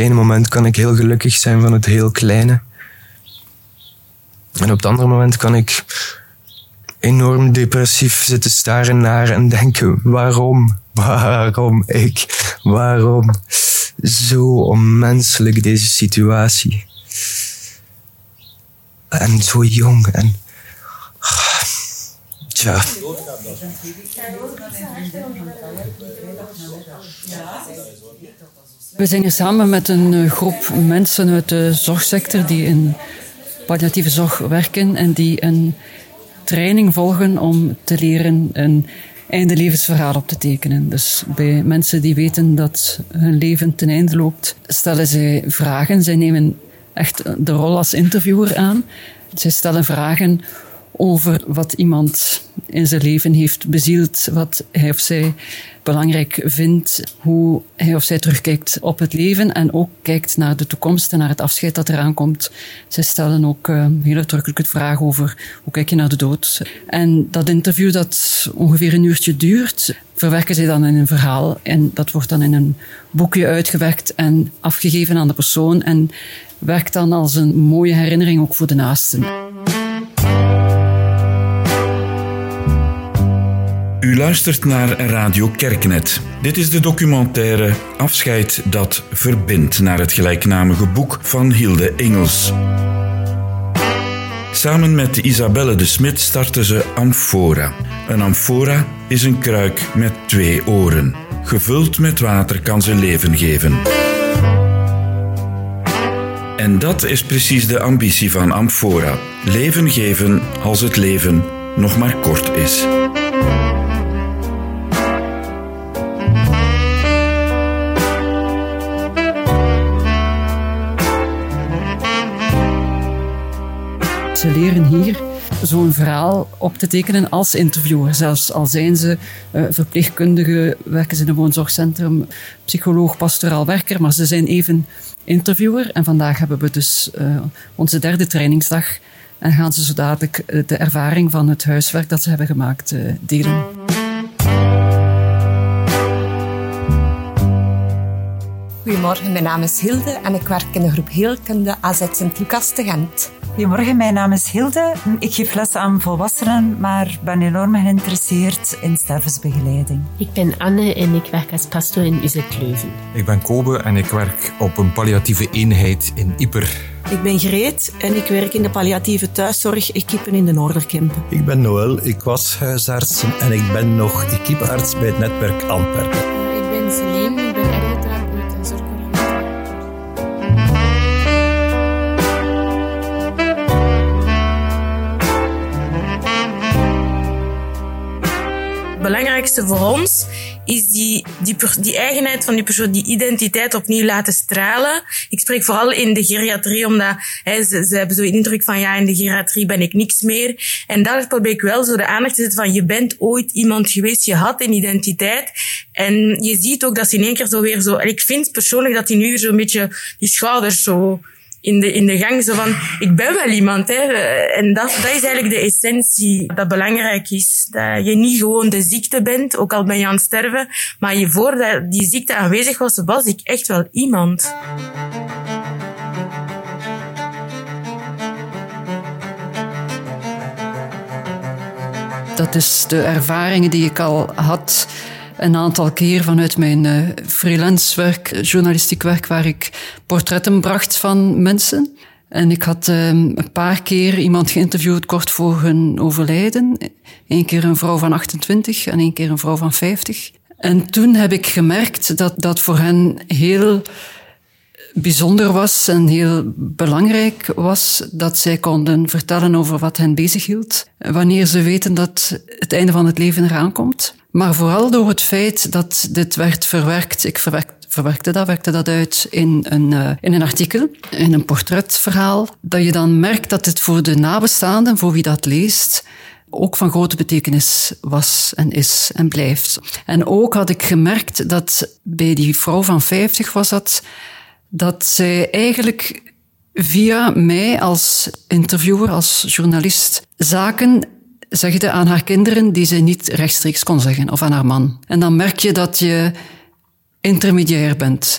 ene moment kan ik heel gelukkig zijn van het heel kleine. En op het andere moment kan ik enorm depressief zitten staren naar en denken: waarom? Waarom ik? Waarom? Zo onmenselijk deze situatie. En zo jong en. Tja. We zijn hier samen met een eh, groep mensen uit de zorgsector die in palliatieve zorg werken en die een training volgen om te leren een einde levensverhaal op te tekenen. Dus bij mensen die weten dat hun leven ten einde loopt, stellen zij vragen. Zij nemen echt de rol als interviewer aan. Zij stellen vragen over wat iemand in zijn leven heeft bezield, wat hij of zij belangrijk vindt, hoe hij of zij terugkijkt op het leven en ook kijkt naar de toekomst en naar het afscheid dat eraan komt. Zij stellen ook uh, heel uitdrukkelijk de vraag over hoe kijk je naar de dood. En dat interview dat ongeveer een uurtje duurt, verwerken zij dan in een verhaal en dat wordt dan in een boekje uitgewerkt en afgegeven aan de persoon en werkt dan als een mooie herinnering ook voor de naasten. U luistert naar Radio Kerknet. Dit is de documentaire Afscheid dat verbindt naar het gelijknamige boek van Hilde Engels. Samen met Isabelle de Smit starten ze Amphora. Een amphora is een kruik met twee oren. Gevuld met water kan ze leven geven. En dat is precies de ambitie van Amphora: leven geven als het leven nog maar kort is. Ze leren hier zo'n verhaal op te tekenen als interviewer. Zelfs al zijn ze uh, verpleegkundige, werken ze in een woonzorgcentrum, psycholoog, pastoraal werker, maar ze zijn even interviewer. En vandaag hebben we dus uh, onze derde trainingsdag en gaan ze zo dadelijk eh, de ervaring van het huiswerk dat ze hebben gemaakt delen. Goedemorgen, mijn naam is Hilde en ik werk in de groep Heelkunde AZ Sint-Lucas te Gent. Goedemorgen, mijn naam is Hilde. Ik geef les aan volwassenen, maar ben enorm geïnteresseerd in stervensbegeleiding. Ik ben Anne en ik werk als pastor in Uzekleuven. Ik ben Kobe en ik werk op een palliatieve eenheid in Ieper. Ik ben Greet en ik werk in de palliatieve thuiszorg equipen in de Noorderkempen. Ik ben Noël, ik was huisarts en ik ben nog equipearts bij het netwerk Antwerpen. Ik ben Celine, belangrijkste voor ons is die, die, die eigenheid van die persoon, die identiteit opnieuw laten stralen. Ik spreek vooral in de geriatrie, omdat hè, ze, ze hebben zo indruk van ja, in de geriatrie ben ik niks meer. En daar probeer ik wel zo de aandacht te zetten van je bent ooit iemand geweest, je had een identiteit. En je ziet ook dat ze in één keer zo weer zo... En ik vind persoonlijk dat hij nu weer zo'n beetje die schouders zo in de, in de gang zo van, ik ben wel iemand. Hè. En dat, dat is eigenlijk de essentie dat belangrijk is. Dat je niet gewoon de ziekte bent, ook al ben je aan het sterven, maar je voordat die ziekte aanwezig was, was ik echt wel iemand. Dat is de ervaringen die ik al had een aantal keer vanuit mijn uh, freelance werk, journalistiek werk, waar ik portretten bracht van mensen. En ik had um, een paar keer iemand geïnterviewd kort voor hun overlijden. Eén keer een vrouw van 28 en één keer een vrouw van 50. En toen heb ik gemerkt dat dat voor hen heel bijzonder was en heel belangrijk was dat zij konden vertellen over wat hen bezighield, wanneer ze weten dat het einde van het leven eraan komt. Maar vooral door het feit dat dit werd verwerkt, ik verwerkte dat, werkte dat uit in een, uh, in een artikel, in een portretverhaal, dat je dan merkt dat het voor de nabestaanden, voor wie dat leest, ook van grote betekenis was en is en blijft. En ook had ik gemerkt dat bij die vrouw van 50 was dat, dat zij eigenlijk via mij als interviewer, als journalist, zaken zegde aan haar kinderen die ze niet rechtstreeks kon zeggen, of aan haar man. En dan merk je dat je intermediair bent.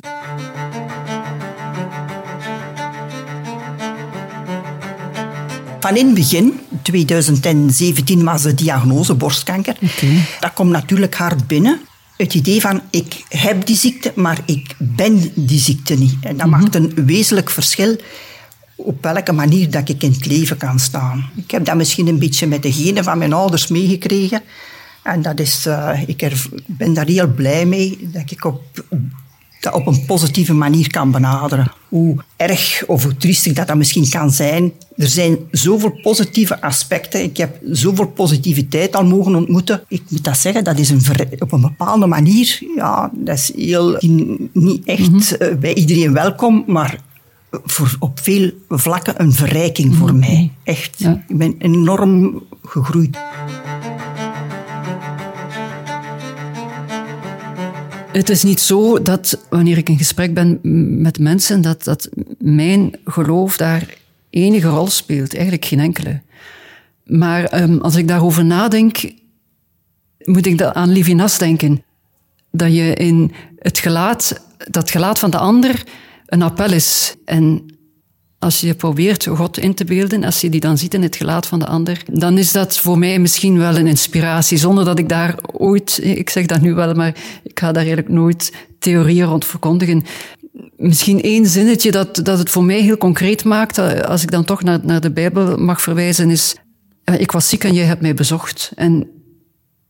Van in het begin, 2017 was de diagnose borstkanker. Okay. Dat komt natuurlijk hard binnen. Het idee van ik heb die ziekte, maar ik ben die ziekte niet. En dat mhm. maakt een wezenlijk verschil op welke manier dat ik in het leven kan staan. Ik heb dat misschien een beetje met de genen van mijn ouders meegekregen. En dat is, uh, ik er, ben daar heel blij mee dat ik op, dat op een positieve manier kan benaderen. Hoe erg of hoe triestig dat, dat misschien kan zijn. Er zijn zoveel positieve aspecten. Ik heb zoveel positiviteit al mogen ontmoeten. Ik moet dat zeggen, dat is een op een bepaalde manier, ja, dat is heel, niet echt mm -hmm. bij iedereen welkom, maar voor, op veel vlakken een verrijking voor mij. Echt. Ja. Ik ben enorm gegroeid. Het is niet zo dat wanneer ik in gesprek ben met mensen, dat, dat mijn geloof daar enige rol speelt. Eigenlijk geen enkele. Maar um, als ik daarover nadenk, moet ik aan Livinas denken. Dat je in het gelaat, dat gelaat van de ander een appel is. En als je probeert God in te beelden, als je die dan ziet in het gelaat van de ander, dan is dat voor mij misschien wel een inspiratie, zonder dat ik daar ooit, ik zeg dat nu wel, maar ik ga daar eigenlijk nooit theorieën rond verkondigen. Misschien één zinnetje dat, dat het voor mij heel concreet maakt, als ik dan toch naar, naar de Bijbel mag verwijzen, is, ik was ziek en jij hebt mij bezocht. En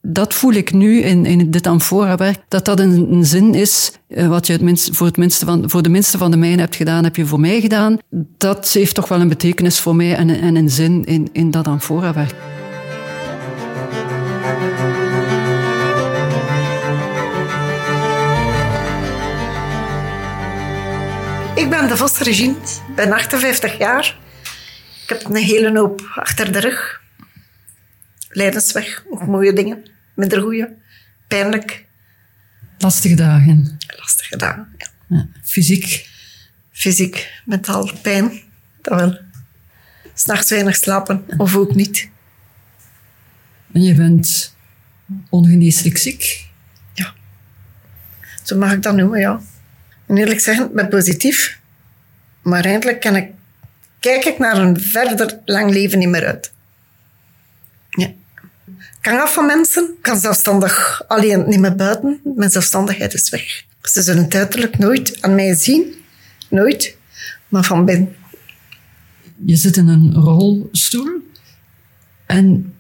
dat voel ik nu in, in dit Amphora-werk, dat dat een, zin is, eh, wat je het minst, voor, het minste van, voor de minste van de mijnen hebt gedaan, heb je voor mij gedaan. Dat heeft toch wel een betekenis voor mij en, en een zin in, in dat Amphora-werk. Ik ben de Vos Regine, ben 58 jaar. Ik heb een hele hoop achter de rug. Leidensweg, ook mooie dingen minder goede, pijnlijk. Lastige dagen. Lastige dagen, ja. ja. Fysiek? Fysiek, mentaal pijn, dat wel. S'nachts weinig slapen, of ook niet. En je bent ongeneeslijk ziek? Ja. Zo mag ik dat noemen, ja. En eerlijk zeggen, ik ben positief. Maar eindelijk kan ik, kijk ik naar een verder lang leven niet meer uit kan af van mensen, kan zelfstandig alleen niet meer buiten. Mijn zelfstandigheid is weg. Ze zullen het uiterlijk nooit aan mij zien. Nooit. Maar van binnen. Je zit in een rolstoel en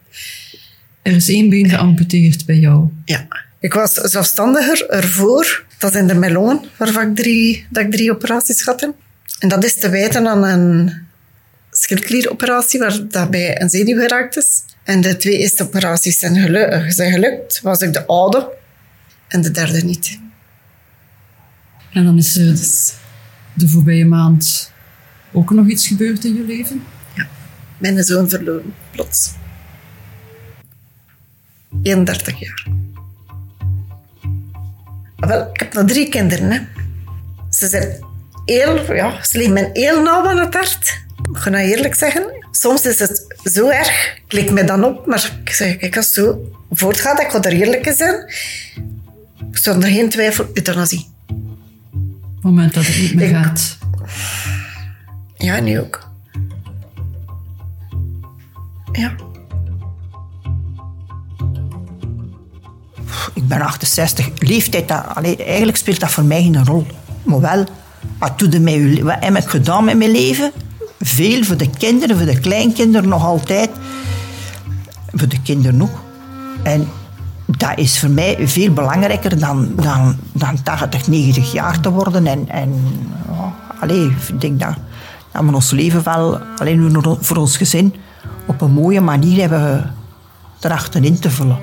er is één been geamputeerd bij jou. Ja. Ik was zelfstandiger ervoor. Dat in de melon, waarvan ik drie, dat ik drie operaties had. En dat is te wijten aan een schildklieroperatie, waar daarbij een zenuw geraakt is. En de twee eerste operaties zijn, gelukt, zijn gelukt. Was ik de oude en de derde niet. En dan is er dus de voorbije maand ook nog iets gebeurd in je leven? Ja, mijn zoon verloren, plots. 31 jaar. Wel, ik heb nog drie kinderen. Hè. Ze zijn heel, ja, ze liggen me heel nauw aan het hart. Ik ga nou eerlijk zeggen, soms is het zo erg, ik me dan op, maar ik zeg, kijk, als het zo voortgaat, ik ga er eerlijk in zijn, zonder geen twijfel, euthanasie. Op het moment dat het niet meer gaat. Ja, nu ook. Ja. Ik ben 68. Leeftijd, dat, allee, eigenlijk speelt dat voor mij geen rol. Maar wel, wat, doe mij, wat heb ik gedaan met mijn leven? Veel voor de kinderen, voor de kleinkinderen nog altijd. Voor de kinderen nog. En dat is voor mij veel belangrijker dan, dan, dan 80, 90 jaar te worden. En, en allee, ik denk dat, dat we ons leven wel, alleen voor ons gezin, op een mooie manier hebben erachter in te vullen.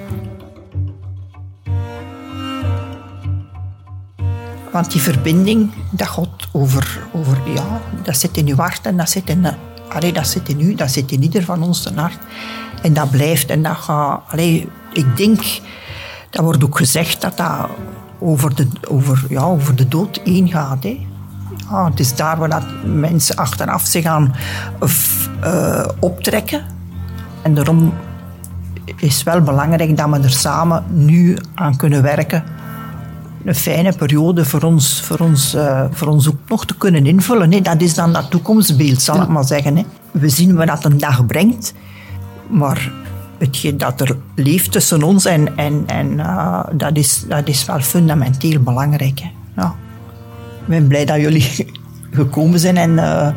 Want die verbinding, dat gaat over, over ja, dat zit in uw hart en dat zit in, allee, dat zit in u, dat zit in ieder van ons hart. En dat blijft en dat gaat, allee, ik denk, dat wordt ook gezegd dat dat over de, over, ja, over de dood heen gaat. Hè. Ja, het is daar waar dat mensen achteraf zich gaan uh, optrekken. En daarom is wel belangrijk dat we er samen nu aan kunnen werken een fijne periode voor ons, voor ons, uh, voor ons ook nog te kunnen invullen. Hè. Dat is dan dat toekomstbeeld, zal ik maar zeggen. Hè. We zien wat dat een dag brengt, maar hetgeen dat er leeft tussen ons en, en, en uh, dat, is, dat is wel fundamenteel belangrijk. Hè. Ja. Ik ben blij dat jullie gekomen zijn en uh,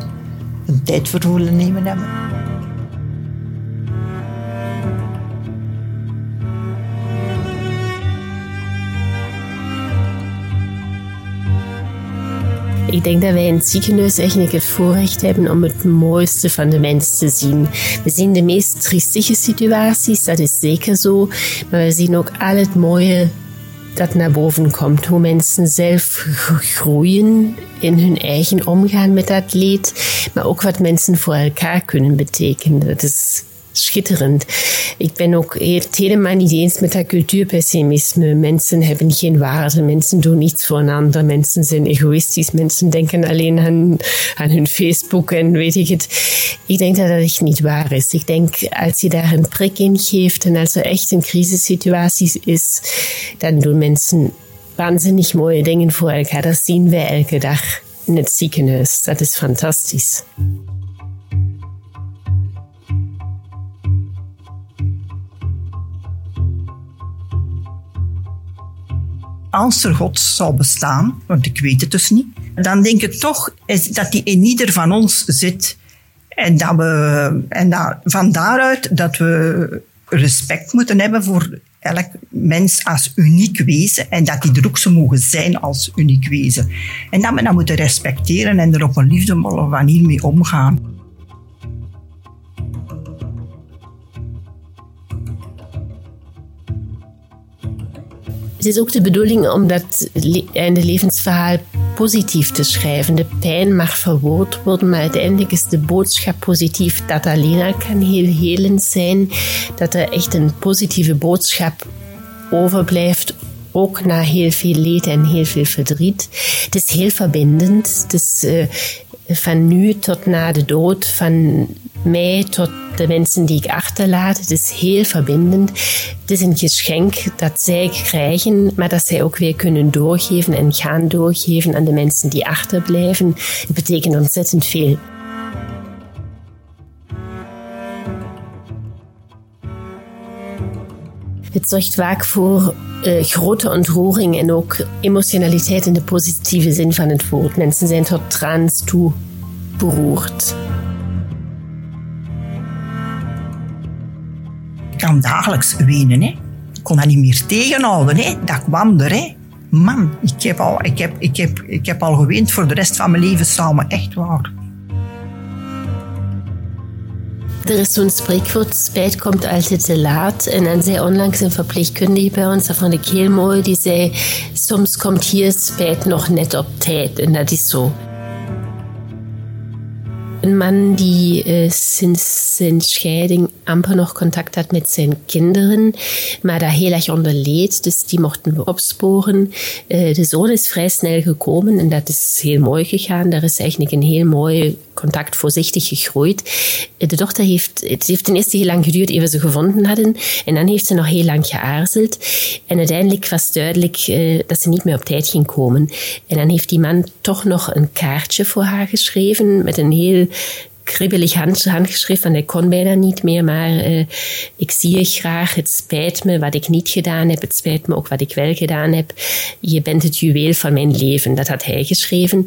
een tijd voor willen nemen hebben. Ik denk dat wij in het ziekenhuis eigenlijk het voorrecht hebben om het mooiste van de mens te zien. We zien de meest triestige situaties, dat is zeker zo. Maar we zien ook al het mooie dat naar boven komt. Hoe mensen zelf groeien in hun eigen omgaan met dat leed. Maar ook wat mensen voor elkaar kunnen betekenen. Dat is schitterend. Ik ben ook het helemaal niet eens met dat cultuurpessimisme. Mensen hebben geen waarde, mensen doen niets voor een ander, mensen zijn denken alleen aan, aan hun Facebook en weet ik het. Ik denk dat dat echt niet waar is. Ik denk als je daar een prik in geeft en als er echt een crisissituatie is, dan doen mensen waanzinnig mooie dingen voor elkaar. Dat zien wij elke dag in het ziekenhuis. Dat is fantastisch. Als er God zou bestaan, want ik weet het dus niet, dan denk ik toch dat die in ieder van ons zit. En, dat we, en dat, van daaruit dat we respect moeten hebben voor elk mens als uniek wezen en dat die er ook zo mogen zijn als uniek wezen. En dat we dat moeten respecteren en er op een liefdevolle manier mee omgaan. Het is ook de bedoeling om dat einde levensverhaal positief te schrijven. De pijn mag verwoord worden, maar uiteindelijk is de boodschap positief. Dat alleen al kan heel helend zijn. Dat er echt een positieve boodschap overblijft ook na heel veel leed en heel veel verdriet. Het is heel verbindend. Het is uh, van nu tot na de dood, van mij tot de mensen die ik achterlaat. Het is heel verbindend. Het is een geschenk dat zij krijgen, maar dat zij ook weer kunnen doorgeven en gaan doorgeven aan de mensen die achterblijven. Het betekent ontzettend veel. Het zorgt vaak voor uh, grote ontroering en ook emotionaliteit in de positieve zin van het woord. Mensen zijn tot trans toe beroerd. Kan dagelijks wenen. Hè. Ik kon dat niet meer tegenhouden. Hè. Dat kwam er. Hè. Man, ik heb, al, ik, heb, ik, heb, ik heb al geweend voor de rest van mijn leven samen. Echt waar. Er is zo'n spreekwoord, spijt komt altijd te laat. En dan zei onlangs een verpleegkundige bij ons, dat vond ik heel mooi, die zei, soms komt hier spijt nog net op tijd. En dat is zo. Een man die uh, sinds zijn scheiding amper nog contact had met zijn kinderen, maar daar heel erg onder leed. Dus die mochten we opsporen. Uh, de zoon is vrij snel gekomen en dat is heel mooi gegaan. Daar is eigenlijk een heel mooi contact voorzichtig gegroeid. Uh, de dochter heeft, het heeft ten eerste heel lang geduurd eer we ze gevonden hadden. En dan heeft ze nog heel lang geaarzeld. En uiteindelijk was duidelijk dat ze niet meer op tijd ging komen. En dan heeft die man toch nog een kaartje voor haar geschreven met een heel kribbelig hand, handgeschrift, want ik kon bijna niet meer, maar uh, ik zie je graag, het spijt me wat ik niet gedaan heb, het spijt me ook wat ik wel gedaan heb. Je bent het juweel van mijn leven, dat had hij geschreven.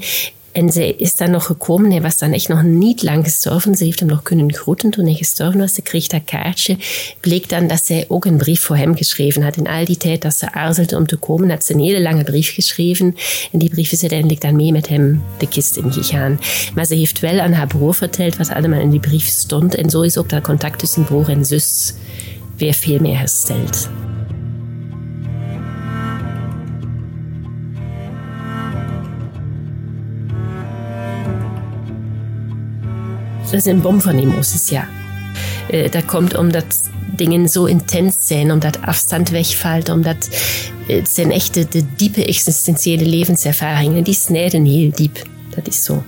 En zij is dan nog gekomen. Hij was dan echt nog niet lang gestorven. Ze heeft hem nog kunnen groeten toen hij gestorven was. Ze kreeg dat kaartje. Bleek dan dat zij ook een brief voor hem geschreven had. In al die tijd dat ze aarzelde om te komen, had ze een hele lange brief geschreven. En die brief is uiteindelijk dan mee met hem de kist ingegaan. Maar ze heeft wel aan haar broer verteld wat allemaal in die brief stond. En zo is ook dat contact tussen broer en zus weer veel meer hersteld. Dat is een bom van emoties, ja. Uh, dat komt omdat dingen zo intens zijn, omdat afstand wegvalt, omdat het zijn echt de, de diepe existentiële levenservaringen, die snijden heel diep. Dat is zo.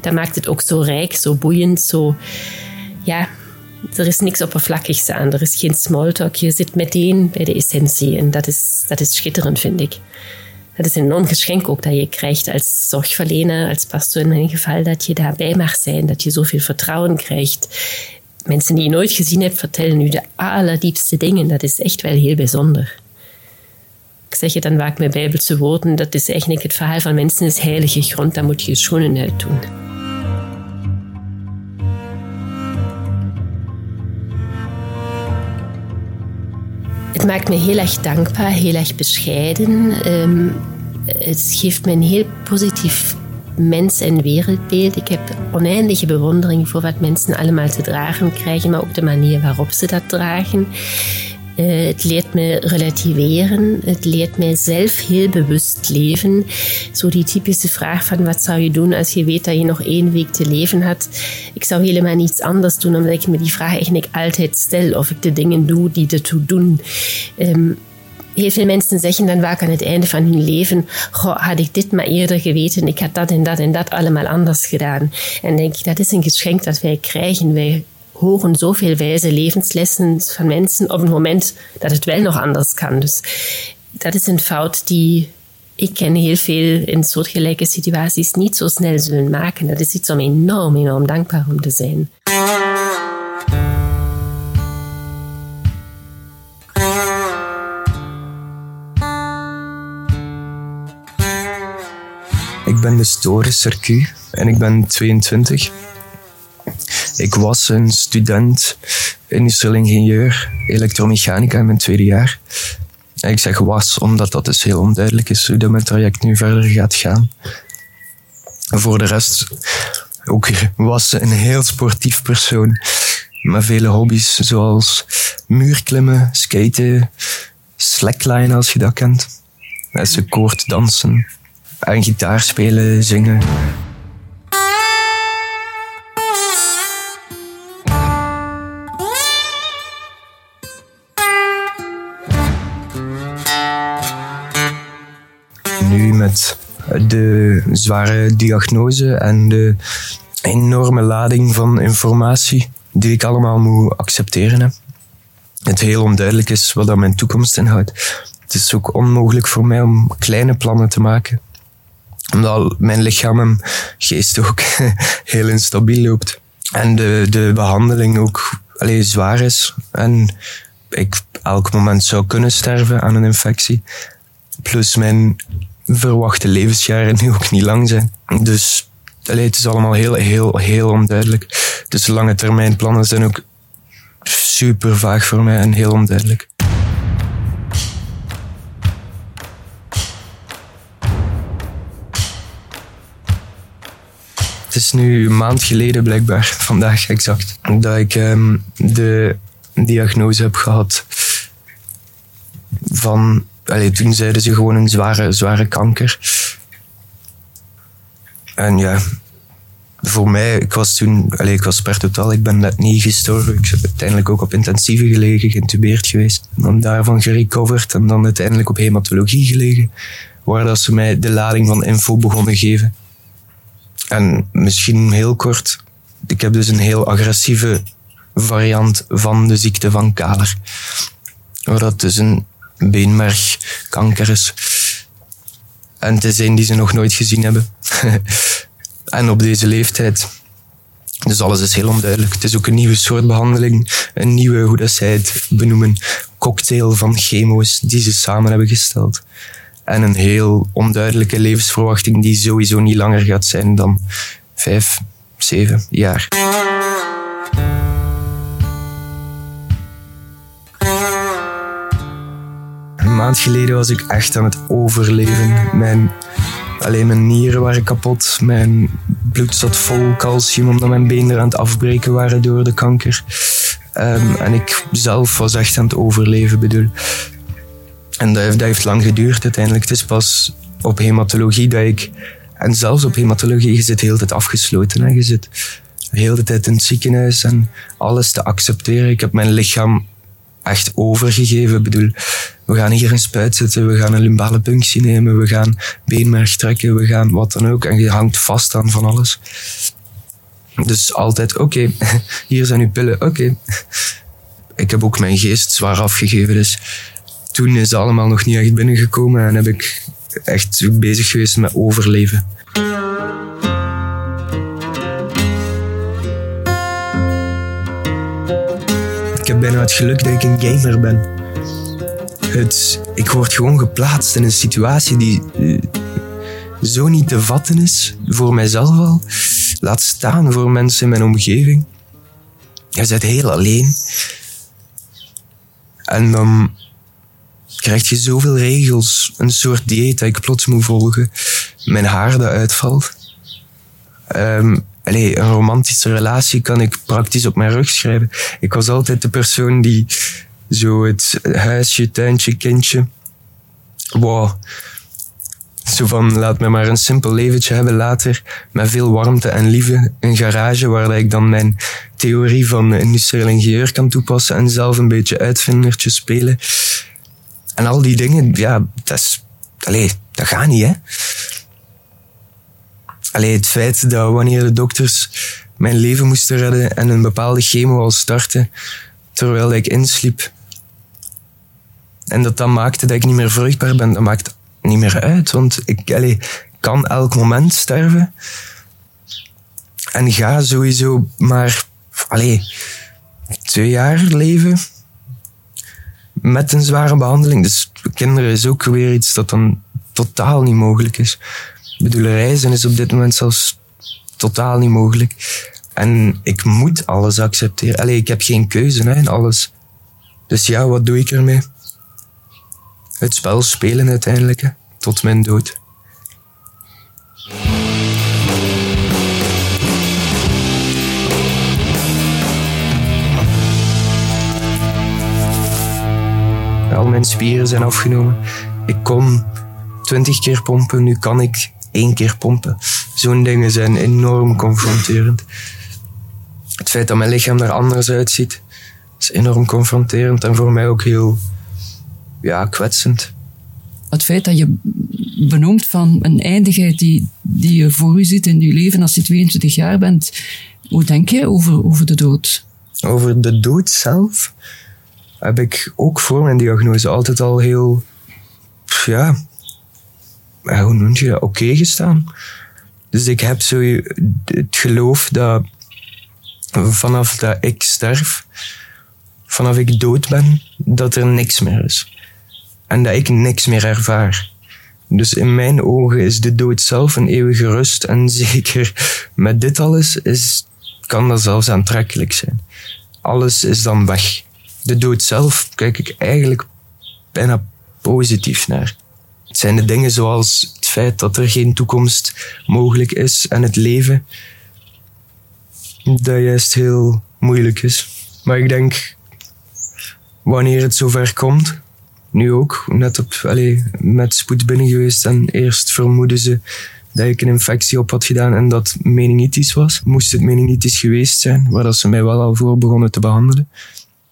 Dat maakt het ook zo rijk, zo boeiend, zo... Ja, er is niks oppervlakkigs aan, er is geen smalltalk. Je zit meteen bij de essentie en dat is, dat is schitterend, vind ik. Dat is een enorm geschenk ook dat je krijgt als zorgverlener, als pastoor in mijn geval, dat je daarbij mag zijn, dat je zoveel vertrouwen krijgt. Mensen die je nooit gezien hebt, vertellen nu de allerdiepste dingen. Dat is echt wel heel bijzonder. Ik zeg het dan vaak met bijbelse woorden, dat is eigenlijk het verhaal van mensen is heilige grond, daar moet je je schoenen uit doen. Het maakt me heel erg dankbaar, heel erg bescheiden. Um, het geeft me een heel positief mens- en wereldbeeld. Ik heb oneindige bewondering voor wat mensen allemaal te dragen krijgen, maar ook de manier waarop ze dat dragen. Uh, het leert me relativeren. Het leert mij zelf heel bewust leven. Zo die typische vraag van wat zou je doen als je weet dat je nog één week te leven had. Ik zou helemaal niets anders doen, omdat ik me die vraag eigenlijk altijd stel. Of ik de dingen doe die ertoe doen. Um, heel veel mensen zeggen dan vaak aan het einde van hun leven: had ik dit maar eerder geweten, ik had dat en dat en dat allemaal anders gedaan. En denk ik, dat is een geschenk dat wij krijgen. Wij horen zoveel wijze levenslessen van mensen op het moment dat het wel nog anders kan. Dus dat is een fout die ik ken heel veel in soortgelijke situaties niet zo snel zullen maken. Dat is iets om enorm, enorm dankbaar om te zijn. Ik ben de Storis Circuit en ik ben 22. Ik was een student industrieel ingenieur elektromechanica in mijn tweede jaar. ik zeg was, omdat dat dus heel onduidelijk is hoe dat mijn traject nu verder gaat gaan. voor de rest ook was een heel sportief persoon. Met vele hobby's, zoals muurklimmen, skaten, slackline als je dat kent. En ze koord dansen en gitaar spelen, zingen. Met de zware diagnose en de enorme lading van informatie die ik allemaal moet accepteren. Het heel onduidelijk is wat dat mijn toekomst inhoudt. Het is ook onmogelijk voor mij om kleine plannen te maken omdat mijn lichaam en geest ook heel instabiel loopt. En de, de behandeling ook alleen zwaar is. En ik elk moment zou kunnen sterven aan een infectie. Plus mijn verwachte levensjaren nu ook niet lang zijn. Dus allee, het is allemaal heel, heel, heel onduidelijk. Dus lange termijn plannen zijn ook super vaag voor mij en heel onduidelijk. Het is nu een maand geleden blijkbaar, vandaag exact, dat ik um, de diagnose heb gehad van... Allee, toen zeiden ze gewoon een zware, zware kanker. En ja, voor mij, ik was toen, allee, ik was per totaal, ik ben net niet gestorven. Ik heb uiteindelijk ook op intensieve gelegen, geïntubeerd geweest. En dan daarvan gerecoverd en dan uiteindelijk op hematologie gelegen. Waar dat ze mij de lading van info begonnen geven. En misschien heel kort, ik heb dus een heel agressieve variant van de ziekte van Kaler. Waar dat dus een beenmergkanker is. En is een die ze nog nooit gezien hebben. en op deze leeftijd. Dus alles is heel onduidelijk. Het is ook een nieuwe soort behandeling. Een nieuwe, hoe dat zij het benoemen, cocktail van chemo's die ze samen hebben gesteld. En een heel onduidelijke levensverwachting die sowieso niet langer gaat zijn dan vijf, zeven jaar. Een maand geleden was ik echt aan het overleven. Mijn, alleen mijn nieren waren kapot. Mijn bloed zat vol calcium omdat mijn benen aan het afbreken waren door de kanker. Um, en ik zelf was echt aan het overleven, bedoel. En dat heeft, dat heeft lang geduurd uiteindelijk. Het is pas op hematologie dat ik... En zelfs op hematologie, je zit de hele tijd afgesloten. Hè. Je zit de hele tijd in het ziekenhuis en alles te accepteren. Ik heb mijn lichaam echt overgegeven. Ik bedoel, we gaan hier een spuit zetten, we gaan een lumbale punctie nemen, we gaan beenmerg trekken, we gaan wat dan ook. En je hangt vast aan van alles. Dus altijd, oké, hier zijn uw pillen, oké. Ik heb ook mijn geest zwaar afgegeven, dus toen is het allemaal nog niet echt binnengekomen en heb ik echt bezig geweest met overleven. Bijna het geluk dat ik een gamer ben. Het, ik word gewoon geplaatst in een situatie die eh, zo niet te vatten is, voor mijzelf al. Laat staan voor mensen in mijn omgeving. Je bent heel alleen. En dan krijg je zoveel regels. Een soort dieet dat ik plots moet volgen. Mijn haar dat uitvalt. Ehm allee, een romantische relatie kan ik praktisch op mijn rug schrijven. Ik was altijd de persoon die zo het huisje, tuintje, kindje. Wow. Zo van, laat me maar een simpel leventje hebben later, met veel warmte en liefde. Een garage waar ik dan mijn theorie van industrieel ingenieur kan toepassen en zelf een beetje uitvindertje spelen. En al die dingen, ja, dat is, allee, dat gaat niet, hè. Allee, het feit dat wanneer de dokters mijn leven moesten redden en een bepaalde chemo al starten, terwijl ik insliep, en dat dat maakte dat ik niet meer vruchtbaar ben, dat maakt niet meer uit. Want ik allee, kan elk moment sterven. En ga sowieso maar allee, twee jaar leven met een zware behandeling. Dus kinderen is ook weer iets dat dan totaal niet mogelijk is. Bedoel, reizen is op dit moment zelfs totaal niet mogelijk. En ik moet alles accepteren. Allee, ik heb geen keuze hè, in alles. Dus ja, wat doe ik ermee? Het spel spelen uiteindelijk, tot mijn dood. Al mijn spieren zijn afgenomen. Ik kon twintig keer pompen, nu kan ik één keer pompen. Zo'n dingen zijn enorm confronterend. Het feit dat mijn lichaam er anders uitziet, is enorm confronterend en voor mij ook heel ja, kwetsend. Het feit dat je benoemt van een eindigheid die, die je voor u ziet in je leven als je 22 jaar bent, hoe denk je over, over de dood? Over de dood zelf heb ik ook voor mijn diagnose altijd al heel, ja, hoe noem je dat, oké gestaan. Dus ik heb zo het geloof dat vanaf dat ik sterf, vanaf ik dood ben, dat er niks meer is. En dat ik niks meer ervaar. Dus in mijn ogen is de dood zelf een eeuwige rust. En zeker met dit alles is, kan dat zelfs aantrekkelijk zijn. Alles is dan weg. De dood zelf kijk ik eigenlijk bijna positief naar. Het zijn de dingen zoals het feit dat er geen toekomst mogelijk is en het leven, dat juist heel moeilijk is. Maar ik denk, wanneer het zover komt, nu ook, net op, allez, met spoed binnen geweest en eerst vermoeden ze dat ik een infectie op had gedaan en dat meningitis was. Moest het meningitis geweest zijn, waar dat ze mij wel al voor begonnen te behandelen,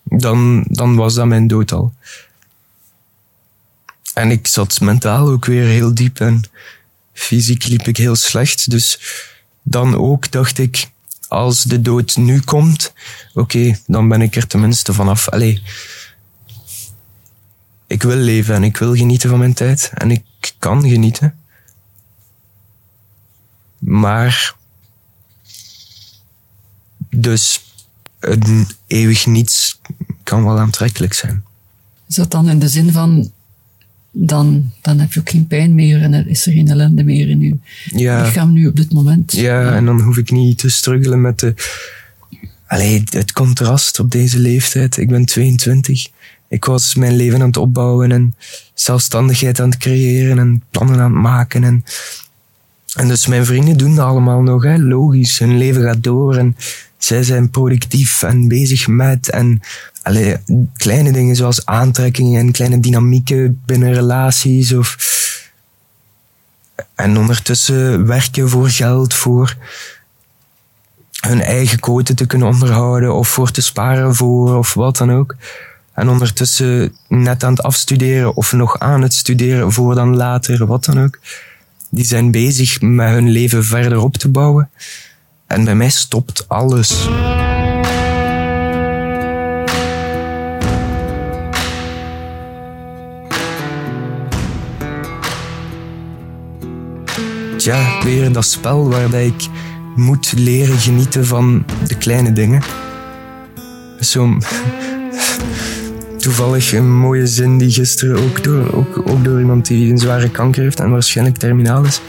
dan, dan was dat mijn dood al. En ik zat mentaal ook weer heel diep en fysiek liep ik heel slecht. Dus dan ook dacht ik, als de dood nu komt, oké, dan ben ik er tenminste vanaf. Allee, ik wil leven en ik wil genieten van mijn tijd en ik kan genieten. Maar dus een eeuwig niets kan wel aantrekkelijk zijn. Is dat dan in de zin van dan, dan heb je ook geen pijn meer en er is er geen ellende meer in je Ja. lichaam nu op dit moment. Ja, en dan hoef ik niet te struggelen met de, allee, het contrast op deze leeftijd. Ik ben 22. Ik was mijn leven aan het opbouwen en zelfstandigheid aan het creëren en plannen aan het maken. En, en dus mijn vrienden doen dat allemaal nog, hè. logisch. Hun leven gaat door en zij zijn productief en bezig met. En allee, kleine dingen zoals aantrekkingen en kleine dynamieken binnen relaties. Of, en ondertussen werken voor geld, voor hun eigen quote te kunnen onderhouden of voor te sparen voor of wat dan ook. En ondertussen net aan het afstuderen of nog aan het studeren voor dan later, wat dan ook. Die zijn bezig met hun leven verder op te bouwen. En bij mij stopt alles. tja, weer dat spel waarbij ik moet leren genieten van de kleine dingen. Zo toevallig een mooie zin die gisteren ook door, ook door iemand die een zware kanker heeft en waarschijnlijk terminaal is,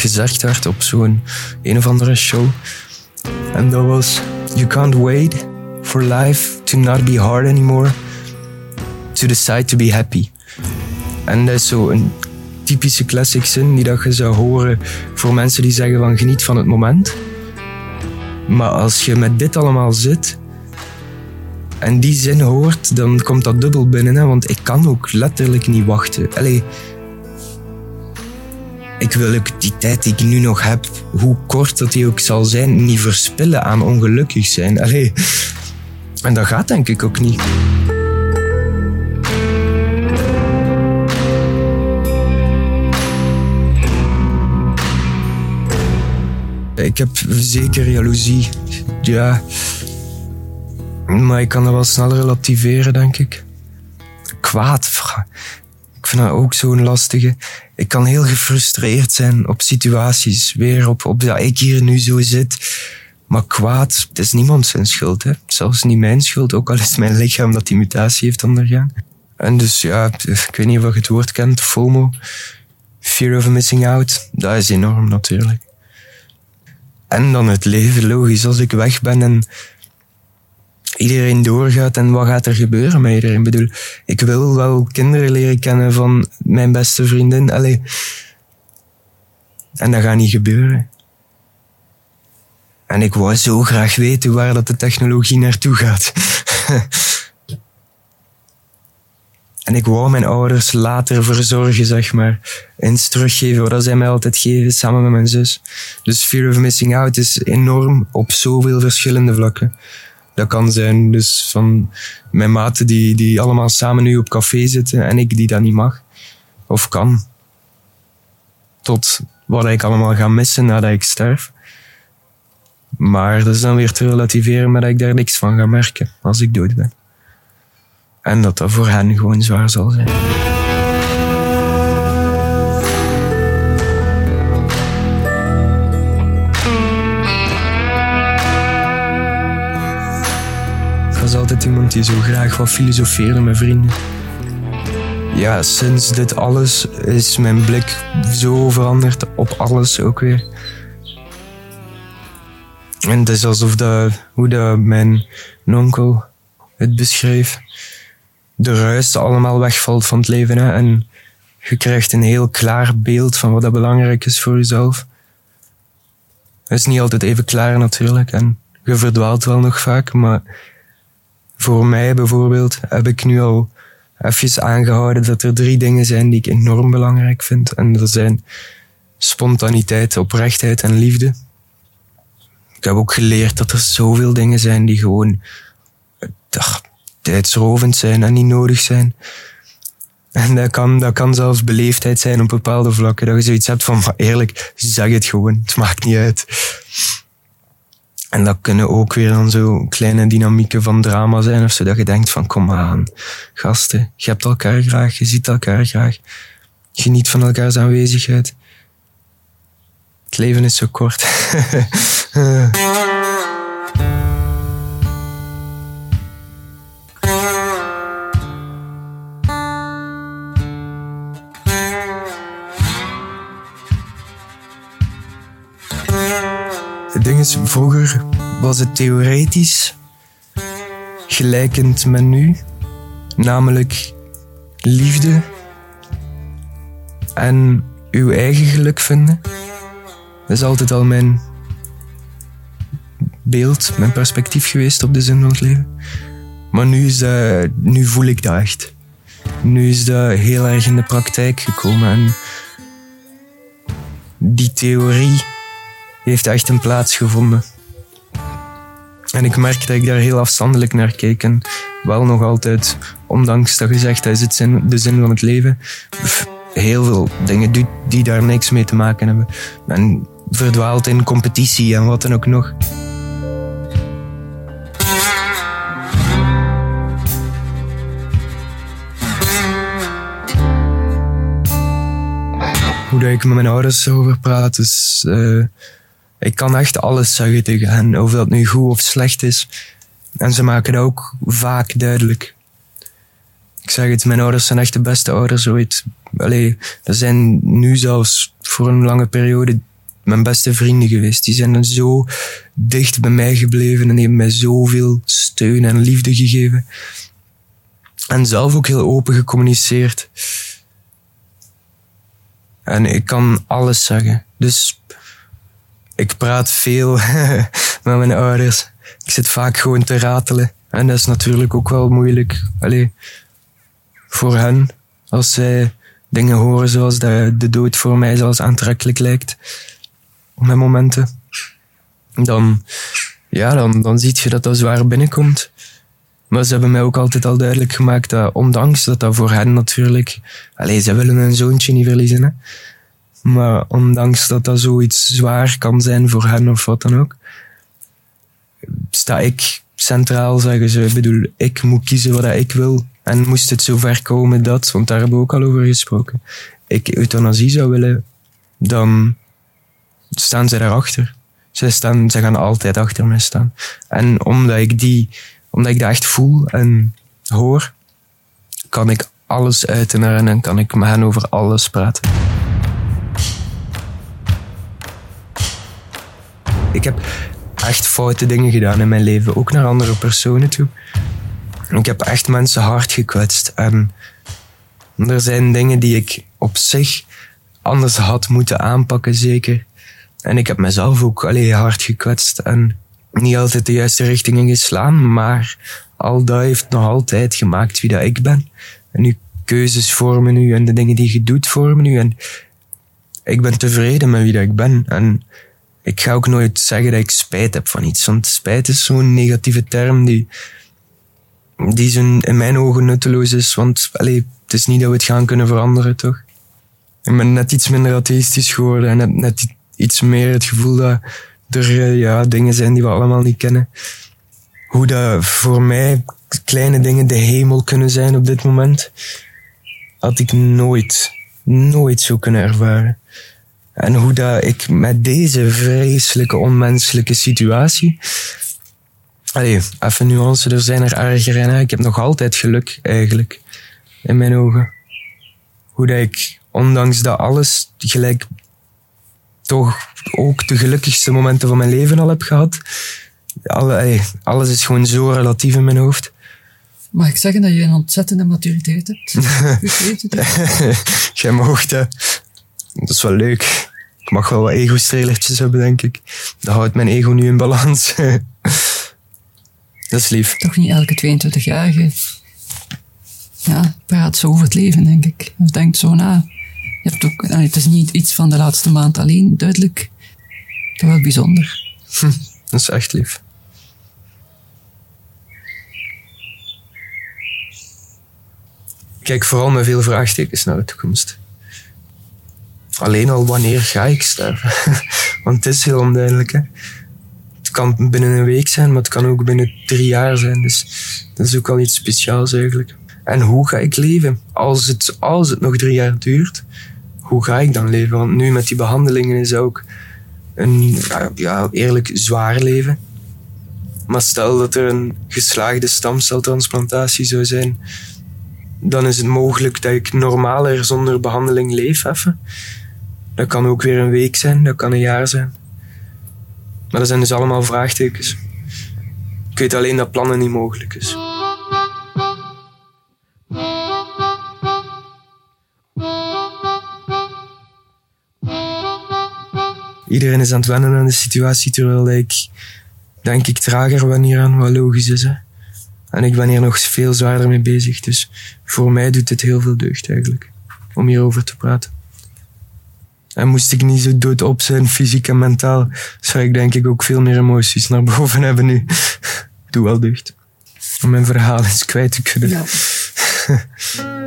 gezegd werd op zo'n een of andere show. En dat was: You can't wait for life to not be hard anymore, to decide to be happy. En dat is zo een typische classic zin die dat je zou horen voor mensen die zeggen van geniet van het moment. Maar als je met dit allemaal zit en die zin hoort, dan komt dat dubbel binnen. Hè? Want ik kan ook letterlijk niet wachten. Allee, ik wil ook die tijd die ik nu nog heb, hoe kort dat die ook zal zijn, niet verspillen aan ongelukkig zijn. Allee. En dat gaat denk ik ook niet. Ik heb zeker jaloezie. Ja. Maar ik kan dat wel snel relativeren, denk ik. Kwaad. Vind dat ook zo'n lastige. Ik kan heel gefrustreerd zijn op situaties. Weer op, op dat ik hier nu zo zit. Maar kwaad, het is niemand zijn schuld. Hè. Zelfs niet mijn schuld, ook al is mijn lichaam dat die mutatie heeft ondergaan. En dus ja, ik weet niet of je het woord kent, FOMO. Fear of missing out. Dat is enorm natuurlijk. En dan het leven, logisch. Als ik weg ben en iedereen doorgaat en wat gaat er gebeuren met iedereen? Ik bedoel, ik wil wel kinderen leren kennen van mijn beste vriendin. Allee. En dat gaat niet gebeuren. En ik wou zo graag weten waar dat de technologie naartoe gaat. en ik wou mijn ouders later verzorgen, zeg maar. Eens teruggeven wat zij mij altijd geven, samen met mijn zus. Dus fear of missing out is enorm op zoveel verschillende vlakken. Dat kan zijn dus van mijn maten die, die allemaal samen nu op café zitten en ik die dat niet mag. Of kan. Tot wat ik allemaal ga missen nadat ik sterf. Maar dat is dan weer te relativeren met dat ik daar niks van ga merken als ik dood ben. En dat dat voor hen gewoon zwaar zal zijn. Iemand die zo graag wat filosofeerde met vrienden. Ja, sinds dit alles is mijn blik zo veranderd op alles ook weer. En het is alsof dat, hoe dat mijn onkel het beschreef, de ruis allemaal wegvalt van het leven. En je krijgt een heel klaar beeld van wat dat belangrijk is voor jezelf. Het is niet altijd even klaar natuurlijk en je verdwaalt wel nog vaak, maar voor mij bijvoorbeeld heb ik nu al even aangehouden dat er drie dingen zijn die ik enorm belangrijk vind. En dat zijn spontaniteit, oprechtheid en liefde. Ik heb ook geleerd dat er zoveel dingen zijn die gewoon ach, tijdsrovend zijn en niet nodig zijn. En dat kan, dat kan zelfs beleefdheid zijn op bepaalde vlakken. Dat je zoiets hebt van, maar eerlijk, zeg het gewoon. Het maakt niet uit. En dat kunnen ook weer dan zo kleine dynamieken van drama zijn of zo. Dat je denkt van, kom aan, gasten. Je hebt elkaar graag, je ziet elkaar graag. Geniet van elkaars aanwezigheid. Het leven is zo kort. vroeger was het theoretisch gelijkend met nu. Namelijk liefde en uw eigen geluk vinden. Dat is altijd al mijn beeld, mijn perspectief geweest op de zin van het leven. Maar nu, is dat, nu voel ik dat echt. Nu is dat heel erg in de praktijk gekomen. En die theorie heeft echt een plaats gevonden. En ik merk dat ik daar heel afstandelijk naar kijk. En wel nog altijd, ondanks dat gezegd is het zin, de zin van het leven, heel veel dingen doet die daar niks mee te maken hebben. En verdwaalt in competitie en wat dan ook nog. Hoe dat ik met mijn ouders over praat. Dus uh, ik kan echt alles zeggen tegen hen, of dat nu goed of slecht is. En ze maken dat ook vaak duidelijk. Ik zeg het, mijn ouders zijn echt de beste ouders ooit. Allee, dat zijn nu zelfs voor een lange periode mijn beste vrienden geweest. Die zijn zo dicht bij mij gebleven en hebben mij zoveel steun en liefde gegeven. En zelf ook heel open gecommuniceerd. En ik kan alles zeggen. Dus ik praat veel met mijn ouders. Ik zit vaak gewoon te ratelen. En dat is natuurlijk ook wel moeilijk. Allee, voor hen. Als zij dingen horen zoals de, de dood voor mij zelfs aantrekkelijk lijkt. Op mijn momenten. Dan, ja, dan, dan zie je dat dat zwaar binnenkomt. Maar ze hebben mij ook altijd al duidelijk gemaakt dat, ondanks dat dat voor hen natuurlijk... Allee, ze willen een zoontje niet verliezen, hè. Maar ondanks dat dat zoiets zwaar kan zijn voor hen of wat dan ook, sta ik centraal, zeggen ze. Ik bedoel, ik moet kiezen wat ik wil. En moest het zover komen dat, want daar hebben we ook al over gesproken, ik euthanasie zou willen, dan staan zij daarachter. Zij, staan, zij gaan altijd achter mij staan. En omdat ik, die, omdat ik dat echt voel en hoor, kan ik alles uiten naar hen en kan ik met hen over alles praten. Ik heb echt foute dingen gedaan in mijn leven, ook naar andere personen toe. Ik heb echt mensen hard gekwetst. En er zijn dingen die ik op zich anders had moeten aanpakken, zeker. En ik heb mezelf ook alleen hard gekwetst en niet altijd de juiste richting ingeslaan, maar al dat heeft nog altijd gemaakt wie dat ik ben. En nu keuzes vormen nu en de dingen die je doet vormen nu. En ik ben tevreden met wie dat ik ben. En ik ga ook nooit zeggen dat ik spijt heb van iets, want spijt is zo'n negatieve term die, die zo in mijn ogen nutteloos is, want allee, het is niet dat we het gaan kunnen veranderen, toch? Ik ben net iets minder atheïstisch geworden en heb net iets meer het gevoel dat er eh, ja, dingen zijn die we allemaal niet kennen. Hoe dat voor mij kleine dingen de hemel kunnen zijn op dit moment, had ik nooit, nooit zo kunnen ervaren. En hoe dat ik met deze vreselijke, onmenselijke situatie. Allee, even nuance, er zijn er erger in. Ik heb nog altijd geluk, eigenlijk. In mijn ogen. Hoe dat ik, ondanks dat alles, gelijk toch ook de gelukkigste momenten van mijn leven al heb gehad. Alle, alles is gewoon zo relatief in mijn hoofd. Mag ik zeggen dat je een ontzettende maturiteit hebt? Jij mocht, hè. Dat is wel leuk. Ik mag wel wat ego-strelertjes hebben, denk ik. Dat houdt mijn ego nu in balans. dat is lief. Toch niet elke 22-jarige ja, praat zo over het leven, denk ik. Of denkt zo na. Je hebt ook, het is niet iets van de laatste maand alleen, duidelijk. Toch wel bijzonder. Hm, dat is echt lief. kijk vooral met veel vraagtekens naar de toekomst. Alleen al wanneer ga ik sterven? Want het is heel onduidelijk. Het kan binnen een week zijn, maar het kan ook binnen drie jaar zijn. Dus dat is ook al iets speciaals eigenlijk. En hoe ga ik leven? Als het, als het nog drie jaar duurt, hoe ga ik dan leven? Want nu met die behandelingen is ook een ja, eerlijk zwaar leven. Maar stel dat er een geslaagde stamceltransplantatie zou zijn, dan is het mogelijk dat ik normaler zonder behandeling leef even. Dat kan ook weer een week zijn, dat kan een jaar zijn. Maar dat zijn dus allemaal vraagtekens. Ik weet alleen dat plannen niet mogelijk is. Iedereen is aan het wennen aan de situatie, terwijl ik denk ik trager hier aan, wat logisch is. Hè? En ik ben hier nog veel zwaarder mee bezig, dus voor mij doet het heel veel deugd eigenlijk, om hierover te praten. En moest ik niet zo doodop zijn, fysiek en mentaal, zou ik denk ik ook veel meer emoties naar boven hebben nu. Doe wel deugd. Om mijn verhaal eens kwijt te kunnen. Ja.